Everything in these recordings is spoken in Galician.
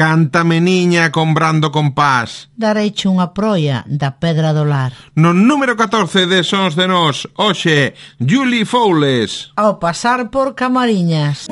Cántame niña con brando compás. Dareiche unha proia da Pedra do Lar. No número 14 de Sons de Nós, hoxe, Julie Foules. Ao pasar por Camariñas.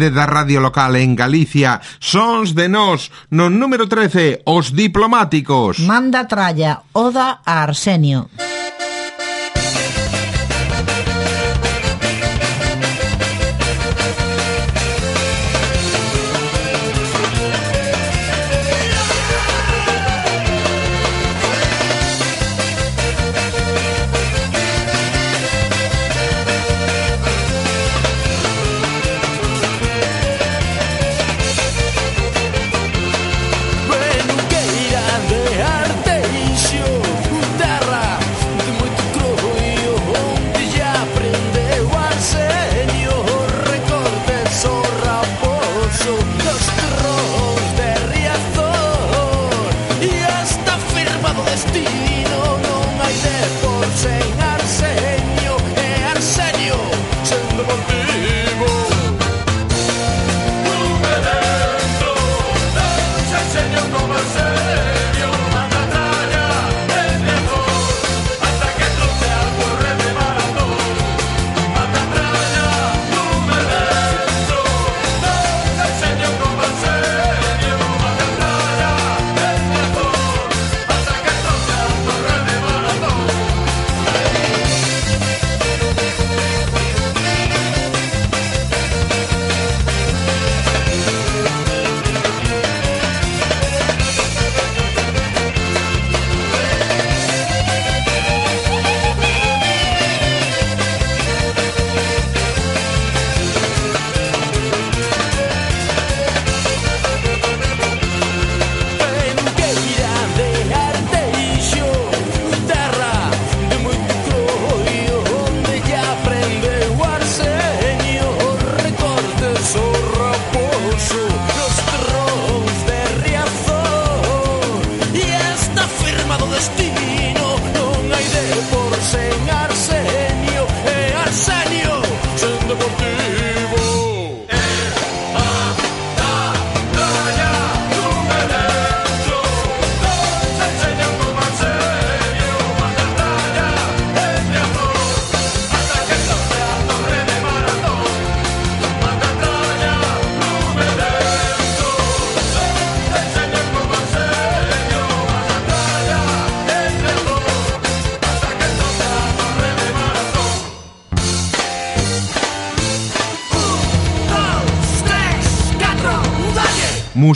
rede da radio local en Galicia. Sons de nós, no número 13, os diplomáticos. Manda tralla, oda a Arsenio.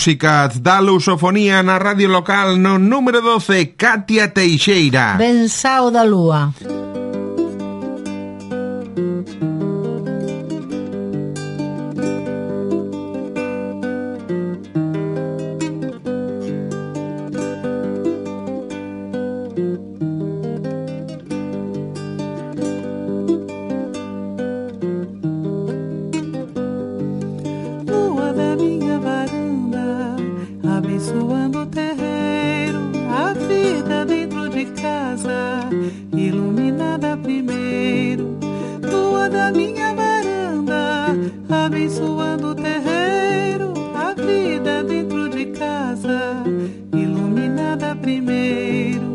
música da lusofonía na radio local no número 12, Katia Teixeira. Ben da lúa. Casa, iluminada primeiro. Lua da minha varanda, abençoando o terreiro, a vida dentro de casa, iluminada primeiro.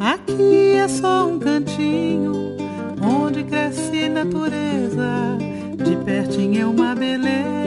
Aqui é só um cantinho onde cresce natureza. De pertinho é uma beleza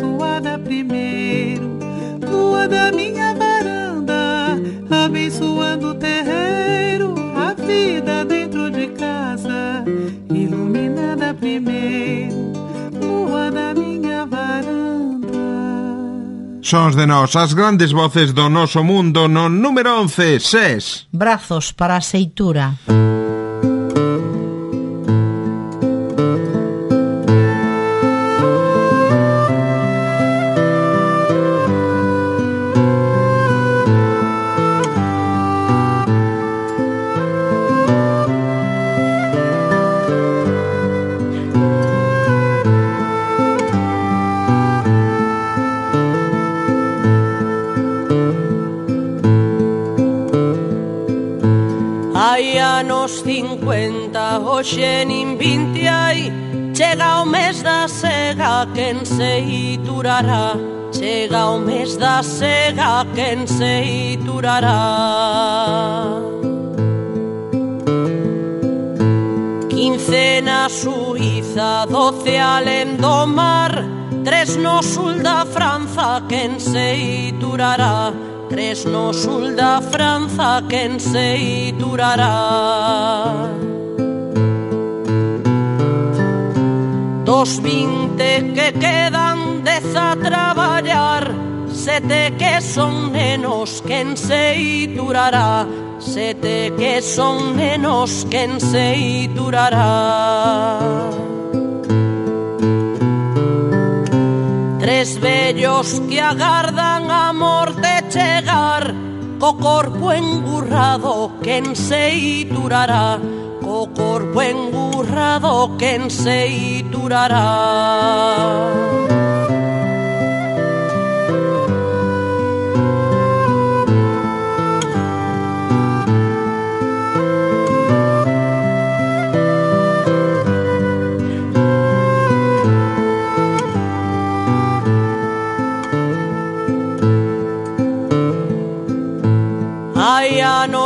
abençoada primeiro. Lua da minha varanda, abençoando o terreiro, a vida dentro de casa, iluminada primeiro. Lua da minha varanda. Sons de nós, as grandes voces do noso mundo no número 11, SES. Brazos para a seitura. hoxe nin vinte hai Chega o mes da sega, quen se iturará. Chega o mes da sega, quen se iturará. Quincena Suiza, doce alén do mar. Tres no sul da Franza, quen se iturará. Tres no sul da Franza, quen se iturará. Dos vinte que quedan dez a traballar Sete que son nenos, quen se durará. Sete que son nenos, quen se durará. Tres vellos que agardan a morte chegar. Co corpo engurrado quen se durará Oh, corpo engurrado, okorpo engurra doken zeiturara.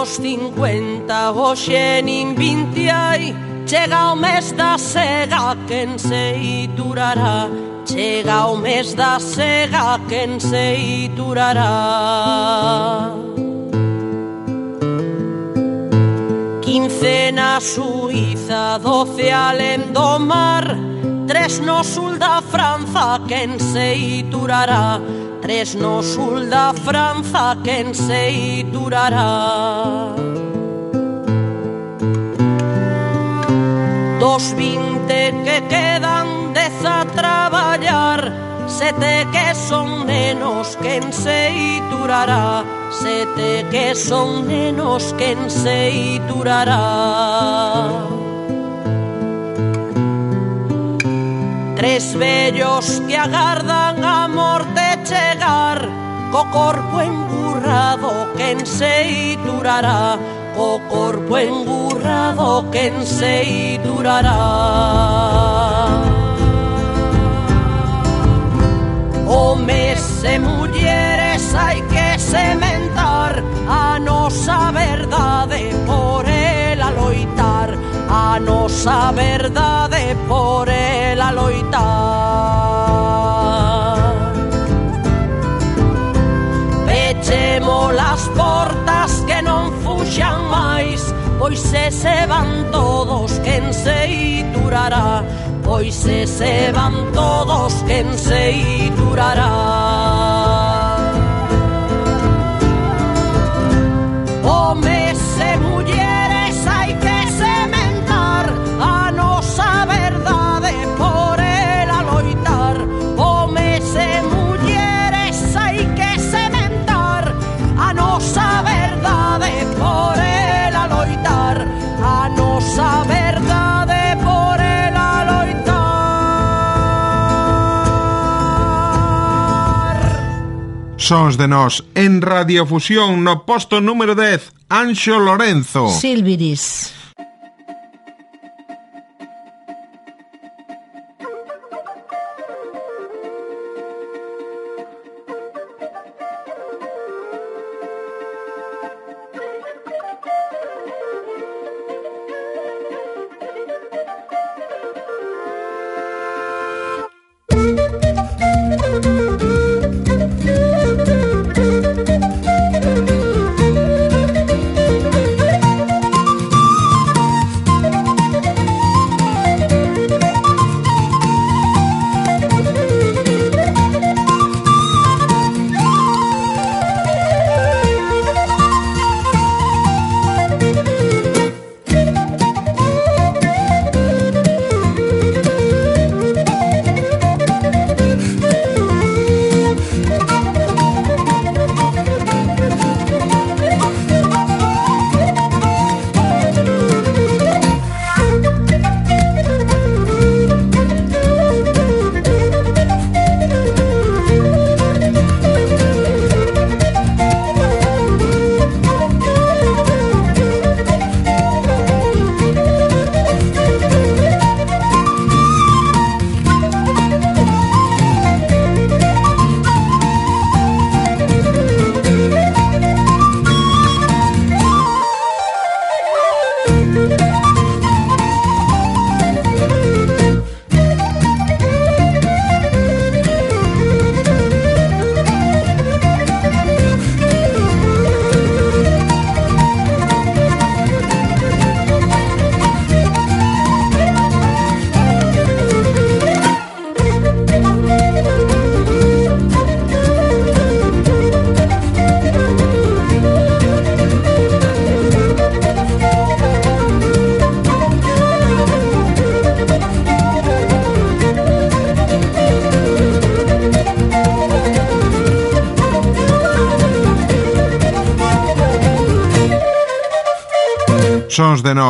cincuenta. canta hoxe nin vintiai Chega o mes da sega quen se durará Chega o mes da sega quen se iturará Quincena Suiza, doce alén do mar Tres no sul da Franza quen se durará Tres no sul da Franza quen se durará Dos vinte que quedan dez a traballar Sete que son nenos quen se durará Sete que son nenos quen se durará Tres vellos que agardan a morte chegar. Co corpo engurrado quen se Boko corpo engurrado que se durará. O me se mujeres hay que cementar a nosa verdade por el aloitar, a nosa verdade por el aloitar. Pois se se van todos, quen se iturará. Pois se se van todos, quen se iturará. Sons de nós en Radiofusión no posto número 10, Anxo Lorenzo. Silviris.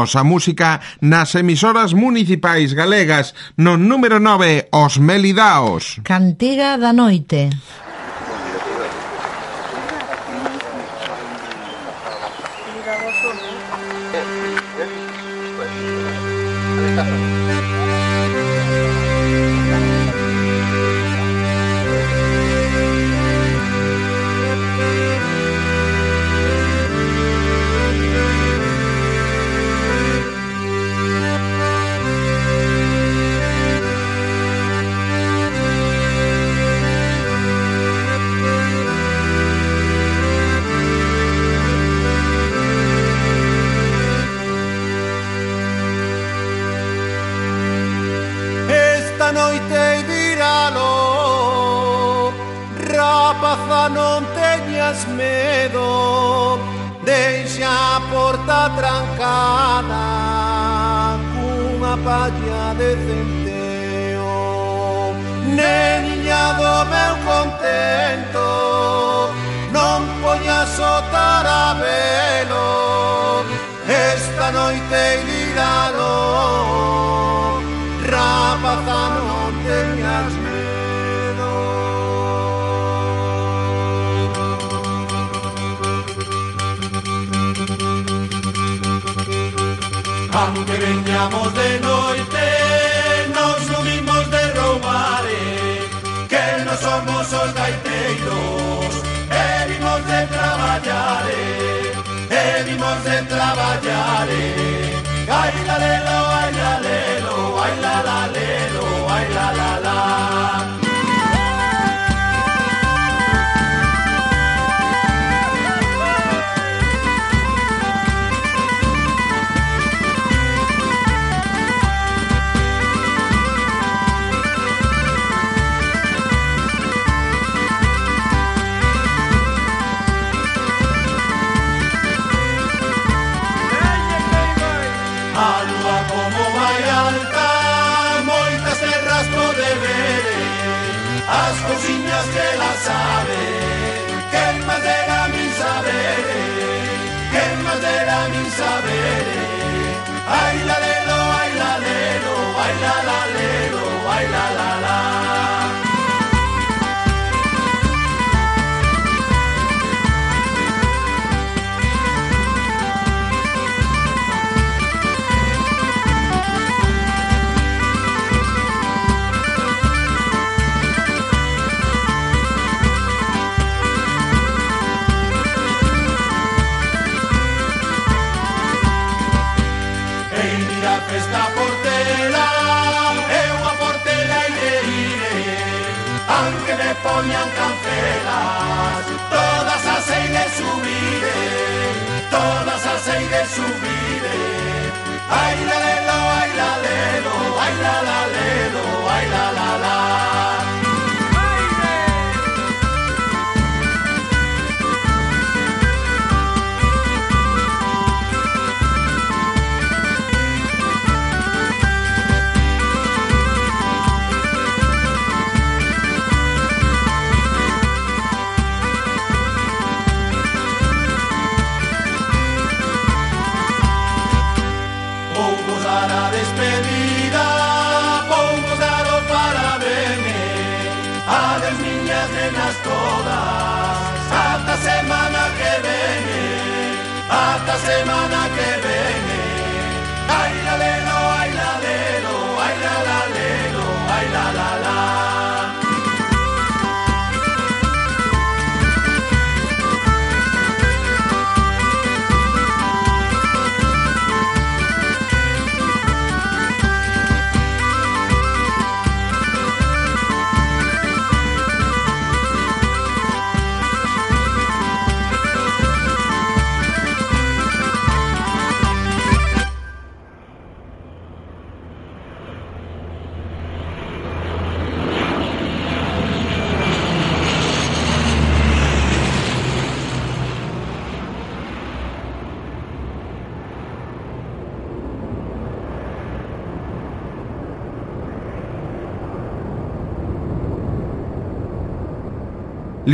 Nosa Música nas emisoras municipais galegas no número 9, Os Melidaos. Cantiga da noite.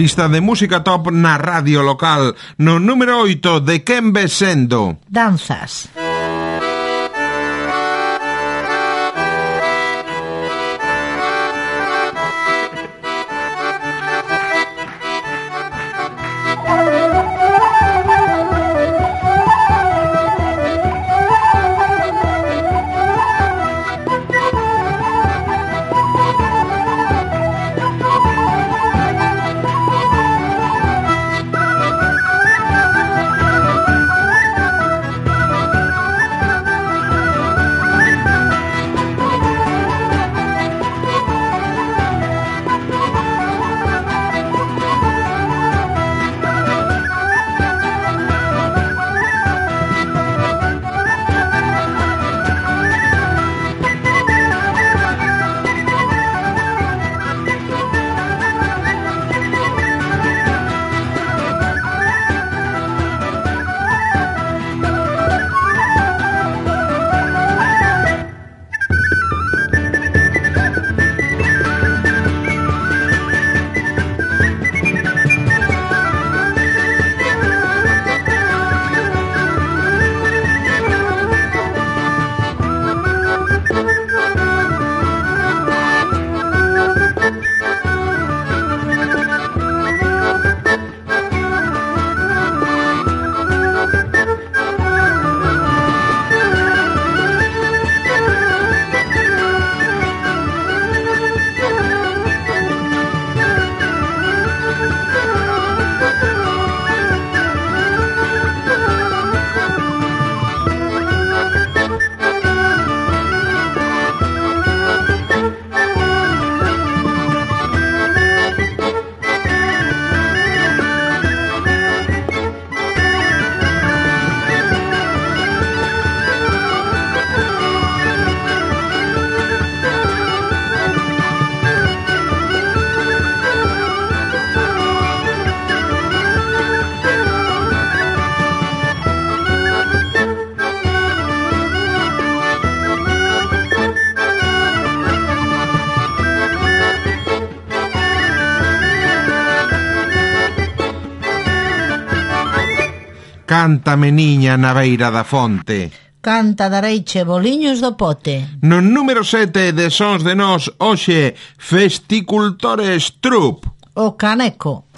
Lista de música top na radio local. No número 8 de Quen Vesendo. Danzas. Cántame niña na beira da fonte. Canta dareiche boliños do pote. No número 7 de Sons de Nós, hoxe, Festicultores Trup. O caneco.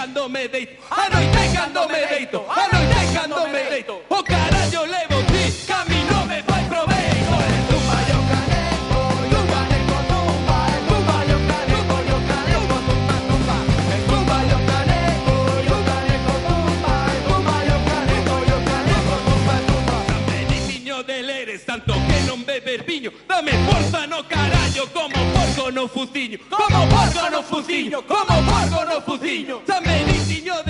pegándome deito, anoite pegándome deito, anoite pegándome deito, o oh, cara yo le Dame fuerza, no carajo, como porco no fuciño, como porco no fuciño, como porco no fuciño. Dame niño de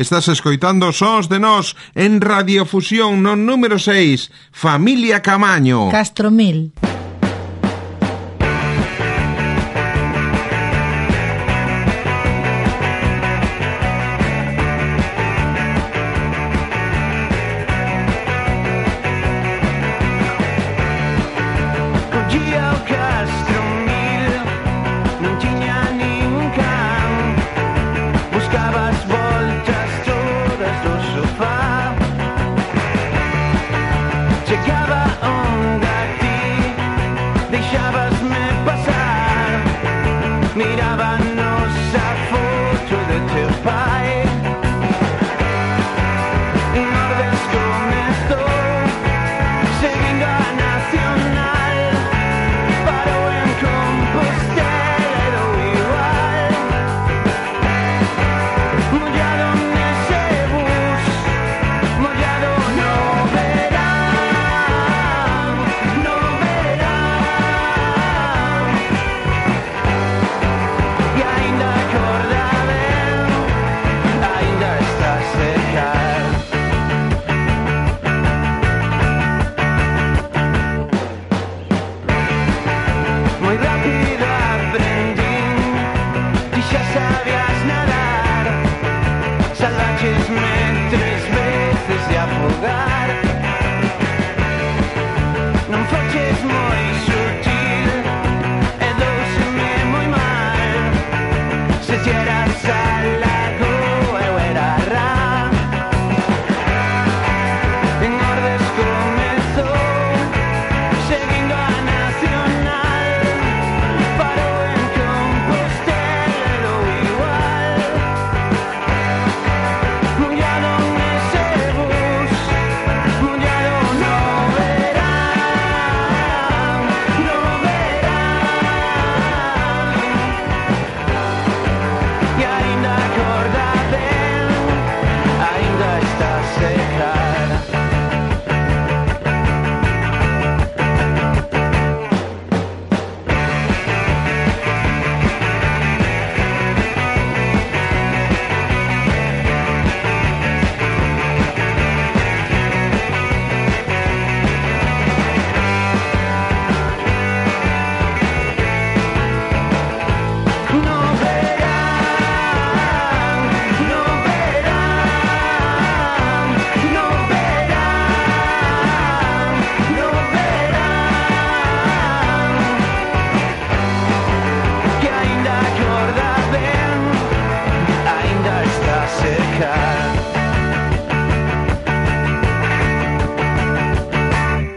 Estás escoitando Sons de Nós en Radiofusión no número 6, Familia Camaño. Castro Mil.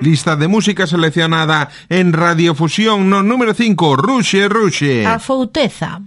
Lista de música seleccionada en Radiofusión no número 5, Ruxe, Ruxe. A Fouteza.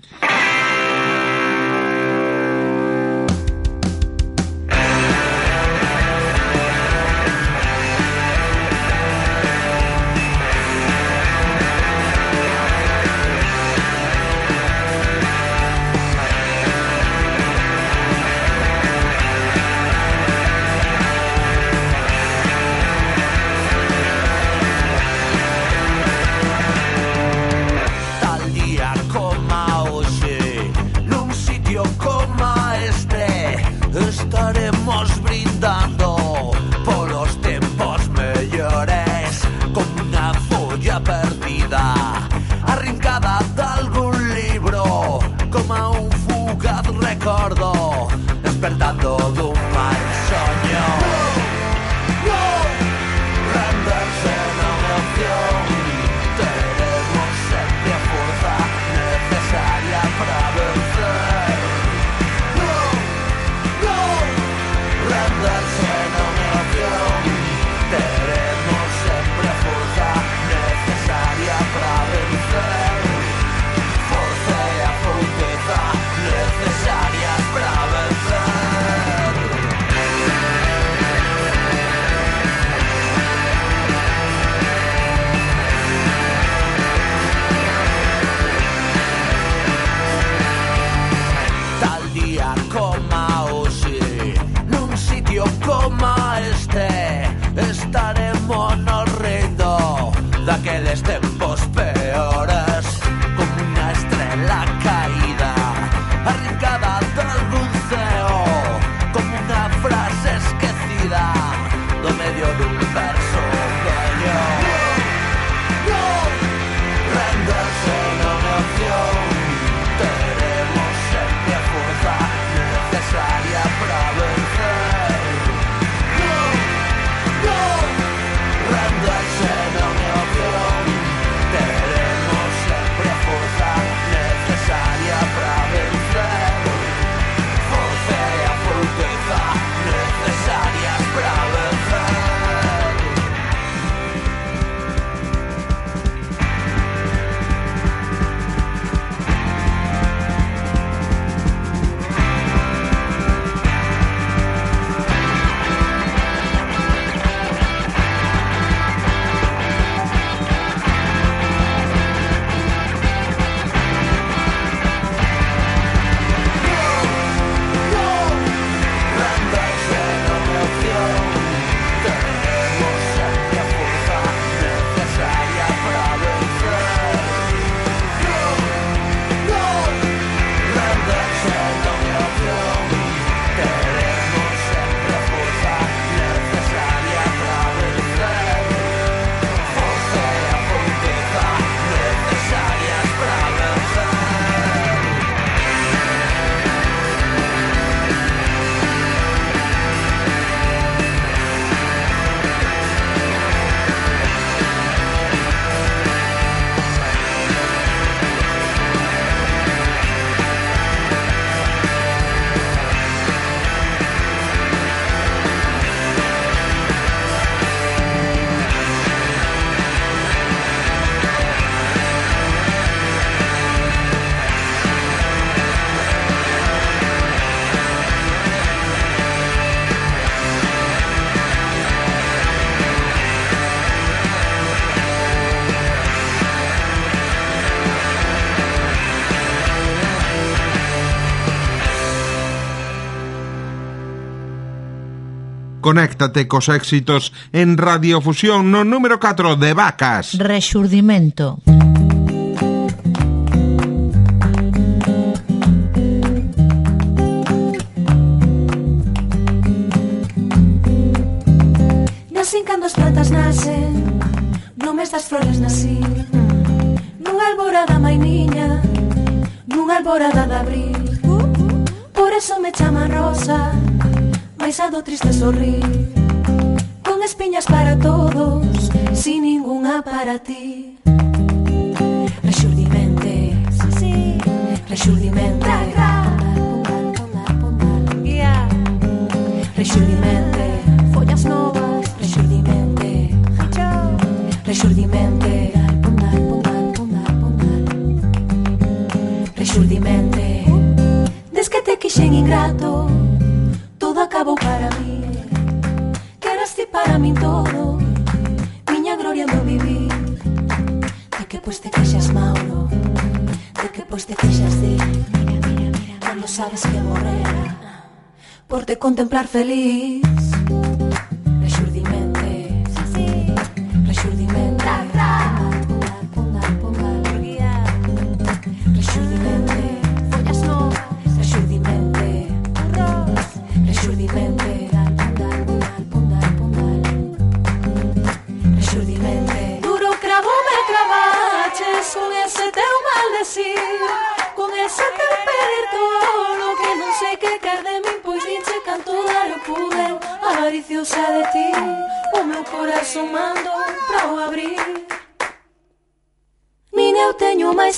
Conéctate cos éxitos en Radiofusión no número 4 de Vacas. Rexurdimento. Nasin cando as plantas nacen Numes das flores nací Nun alborada mai niña Nun alborada de abril Por eso me chaman rosa paisado triste sorrí, con espiñas para todos, sin ninguna para ti. Rexurdimente, sí, sí. rexurdimente, yeah. rexurdimente, follas novas, rexurdimente, rexurdimente, rexurdimente, desde que te ingrato, Este que te de mira, mira, mira, cuando sabes que borré ah, por te contemplar feliz.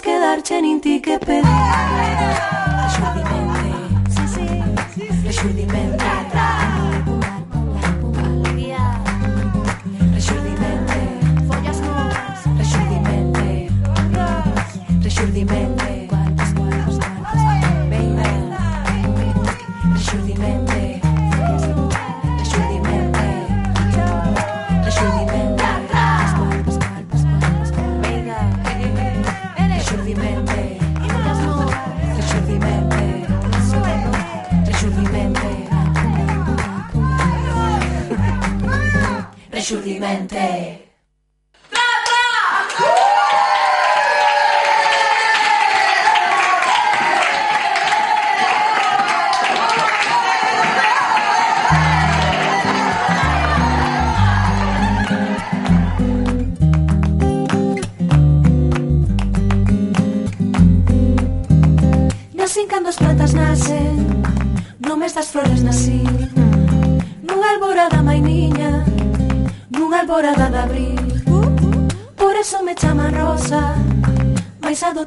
quedarche en inti que pedir.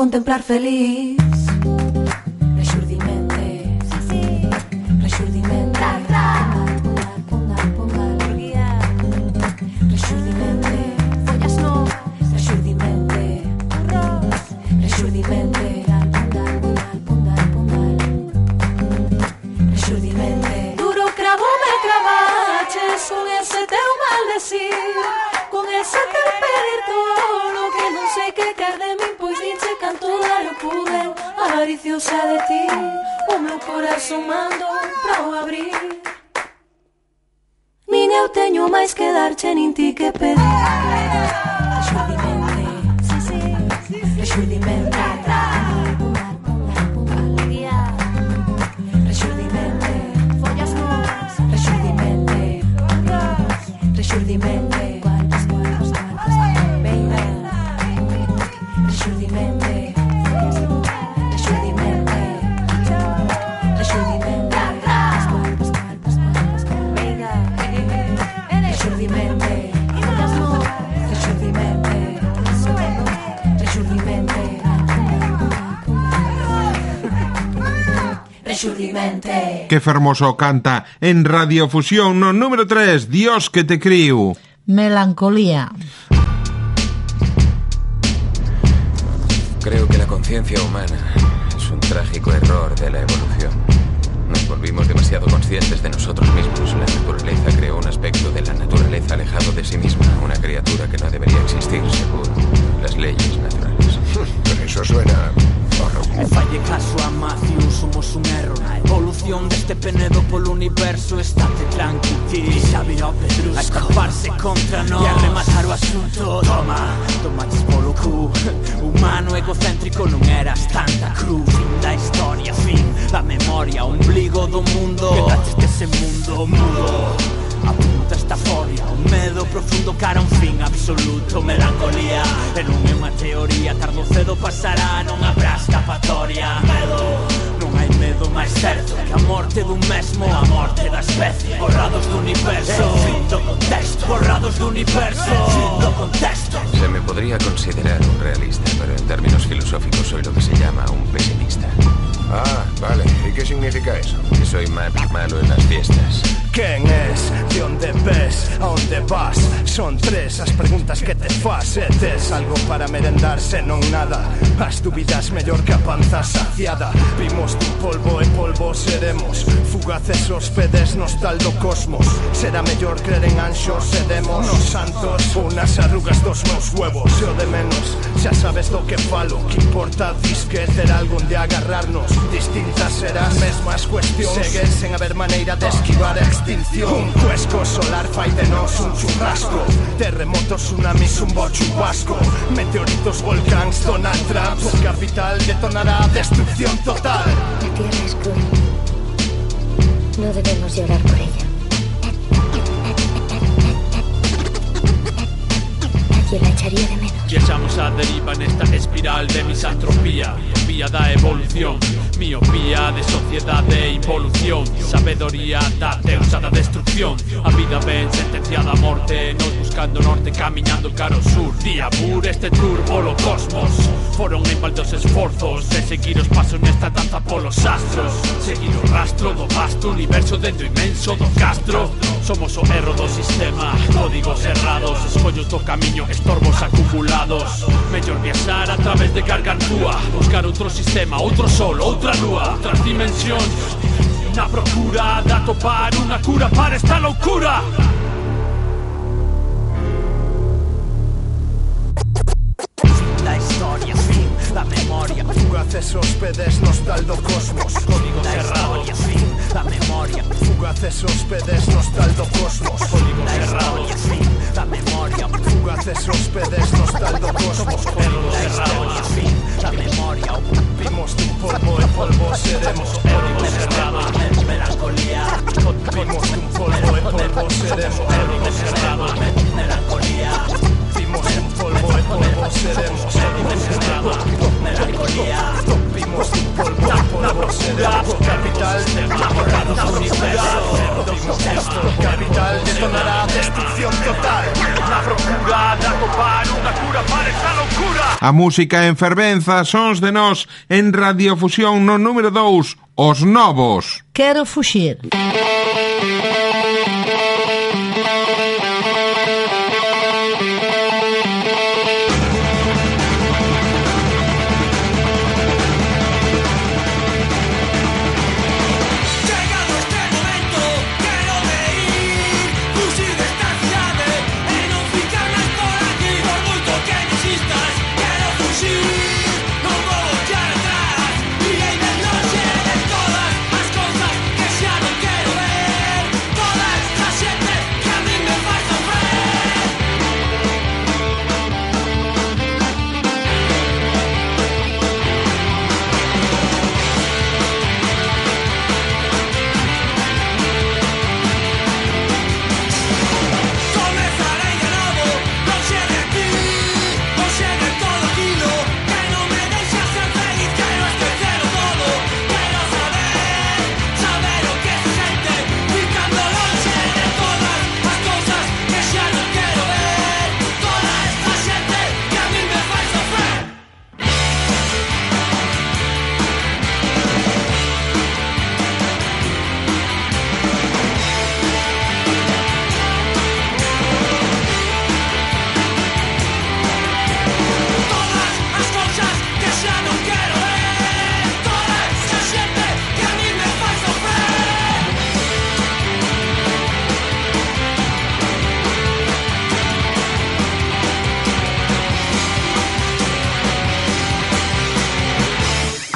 contemplar feliz. Qué fermoso canta en Radiofusión no, número 3, Dios que te criu. Melancolía. Creo que la conciencia humana es un trágico error de la evolución. Nos volvimos demasiado conscientes de nosotros mismos. La naturaleza creó un aspecto de la naturaleza alejado de sí misma, una criatura que no debería existir, según las leyes naturales. Pero eso suena E falle caso a Matthew, somos un erro A evolución deste penedo polo universo Estate tranqui, ti Xavi López Brusco A escaparse contra nós E a rematar o asunto. Toma, tomaches polo cu. Humano egocéntrico non eras tanta cru Fin da historia, fin. Da memoria Ombligo do mundo. Quedaste ese mundo mudo absoluta estaforia Un medo profundo cara a un fin absoluto. Melancolía e non é unha teoría. Tardo cedo pasará, non habrá escapatoria. Medo, non hai medo máis certo Que a morte dun mesmo, a morte da especie Borrados do universo, é fin do contexto Borrados do universo, é fin do contexto. Se me podría considerar un realista Pero en términos filosóficos soy lo que se llama un pesimista. Ah, vale. ¿Y qué significa eso? Que soy más malo en las fiestas. ¿Quién es? ¿De dónde ves? ¿A dónde vas? Son tres as preguntas que te fas E tes algo para merendarse non nada As dúbidas mellor que a panza saciada Vimos tu polvo e polvo seremos Fugaces hospedes nos tal do cosmos Será mellor creer en anxos e demos Nos santos unas arrugas dos meus huevos E o de menos, xa sabes do que falo Que importa Disque, ter algo de agarrarnos Distintas serás mesmas cuestións Segue sen haber maneira de esquivar extinción. Un cuesco solar fai nos un churrasco. Terremotos, tsunamis, un bo chubasco Meteoritos, volcáns, Donald Trump O capital detonará destrucción total. La tierra es cruel. No debemos llorar por ella. La echaría de menos. Viaxamos a deriva nesta espiral de misantropía Vía da evolución Miopía de sociedade e involución Sabedoría da deusa da destrucción A vida ben sentenciada a morte Nos buscando norte, camiñando caro sur Día bur este tour polo cosmos Foron en balde os esforzos De seguir os pasos nesta danza polos astros Seguir o rastro do vasto universo Dentro inmenso do castro Somos o erro do sistema Códigos errados, escollos do camiño estorbos acumulados. Mellor viaxar a través de gargantúa Buscar outro sistema, outro sol, outra lúa Outras dimensións. Na procura de atopar unha cura para esta loucura. Fugaces hóspedes nos tal do cosmos Código cerrado y fin, la memoria. Fugaces hóspedes nos tal do cosmos Código cerrado historia, fin, la memoria. Fugaces hóspedes nos tal do cosmos Código cerrado historia, fin, la memoria. Vimos tu polvo, el polvo seremos Código cerrado, melancolía. Vimos tu polvo, el polvo seremos Código cerrado, melancolía. Vimos un polvo Podemos, seremos, seguimos en drama Melancolía, rompimos un polvo Podemos, seremos, capital Devamorados universo esto, capital detonará destrucción total Na procura da copar unha cura para esta locura A música en fervenza, sons de nós En radiofusión no número 2 Os novos. Quero fuxir Quero fuxir.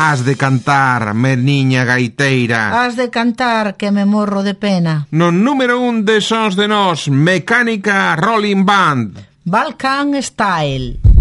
Has de cantar, meniña gaiteira. Has de cantar que me morro de pena. No número un de Sons de Nós, Mecánica Rolling Band. Balkan Style.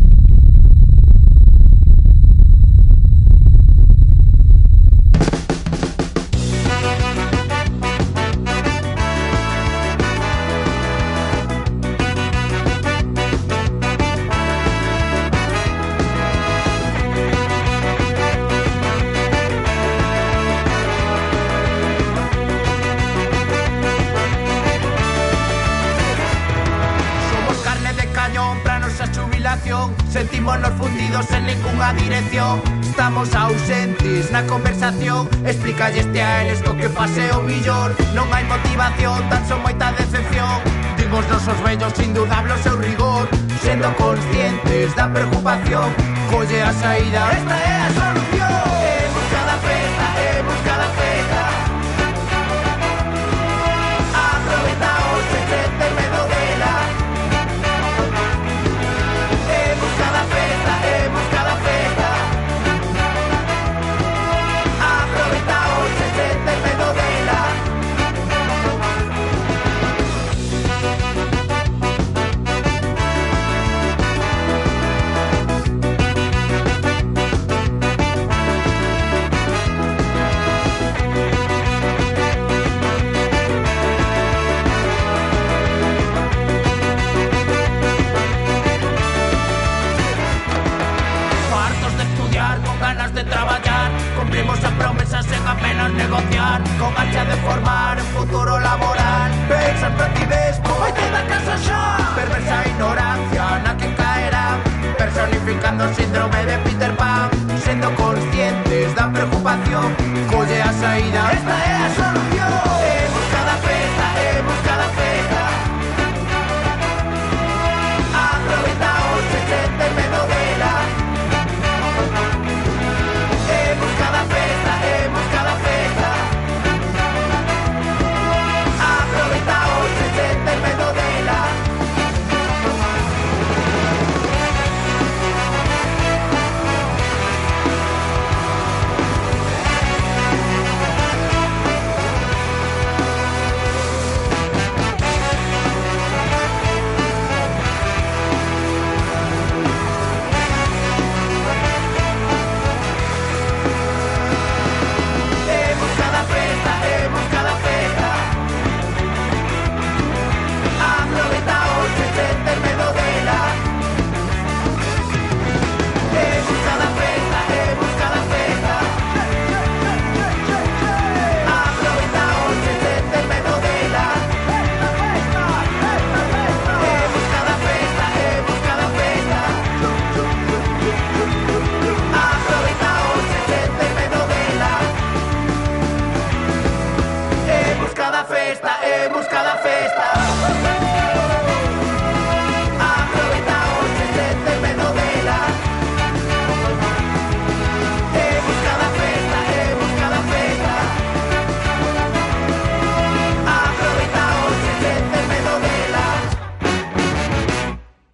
dirixidos en ningunha dirección. Estamos ausentes na conversación. Explicalleste a eles co que pase o millor Non hai motivación, tan son moita decepción. Dimos nosos vellos indudable o seu rigor. Sendo conscientes da preocupación Colle a saída, esta é a solución. En busca da festa, é busca menos negociar, con marcha de formar un futuro laboral. Pensar rapidez, como te da casa ya. Perversa ignorancia, ¿a quien caerá? Personificando síndrome de Peter Pan, siendo conscientes, da preocupación. Colle a ida, esta es la solución. He buscado fe, he buscado fe.